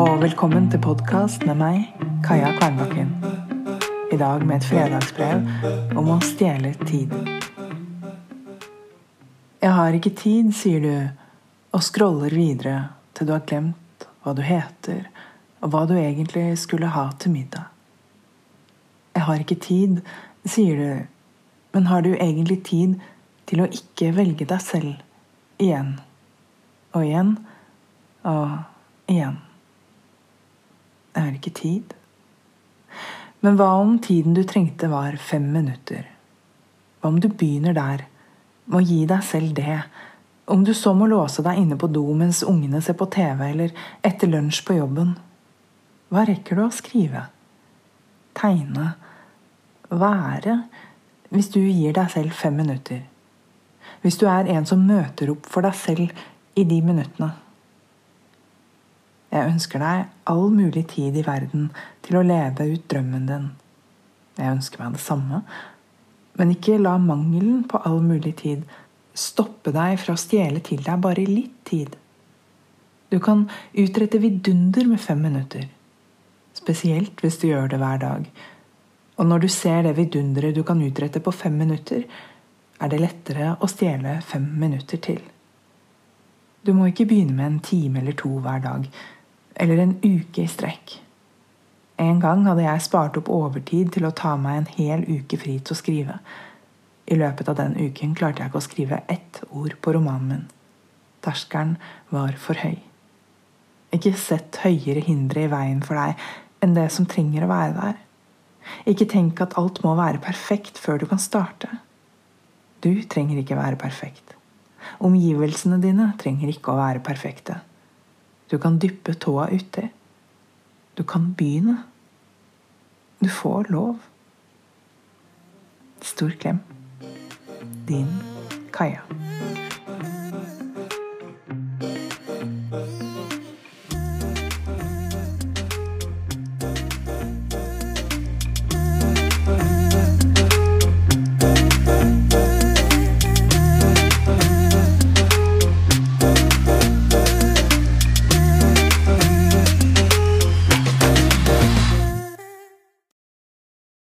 og velkommen til podkast med meg, Kaja Kvernbakken. I dag med et fredagsbrev om å stjele tid. Jeg har ikke tid, sier du, og scroller videre til du har glemt hva du heter, og hva du egentlig skulle ha til middag. Jeg har ikke tid, sier du, men har du egentlig tid til å ikke velge deg selv igjen og igjen og igjen? Jeg har ikke tid. Men hva om tiden du trengte, var fem minutter? Hva om du begynner der, med å gi deg selv det? Om du så må låse deg inne på do mens ungene ser på TV, eller etter lunsj på jobben? Hva rekker du å skrive? Tegne? Være? Hvis du gir deg selv fem minutter? Hvis du er en som møter opp for deg selv i de minuttene? Jeg ønsker deg all mulig tid i verden til å leve ut drømmen din. Jeg ønsker meg det samme, men ikke la mangelen på all mulig tid stoppe deg fra å stjele til deg bare litt tid. Du kan utrette vidunder med fem minutter, spesielt hvis du gjør det hver dag. Og når du ser det vidunderet du kan utrette på fem minutter, er det lettere å stjele fem minutter til. Du må ikke begynne med en time eller to hver dag eller en uke i strekk. En gang hadde jeg spart opp overtid til å ta meg en hel uke fri til å skrive. I løpet av den uken klarte jeg ikke å skrive ett ord på romanen min. Terskelen var for høy. Ikke sett høyere hindre i veien for deg enn det som trenger å være der. Ikke tenk at alt må være perfekt før du kan starte. Du trenger ikke være perfekt. Omgivelsene dine trenger ikke å være perfekte. Du kan dyppe tåa uti. Du kan begynne. Du får lov. Stor klem. Din Kaja.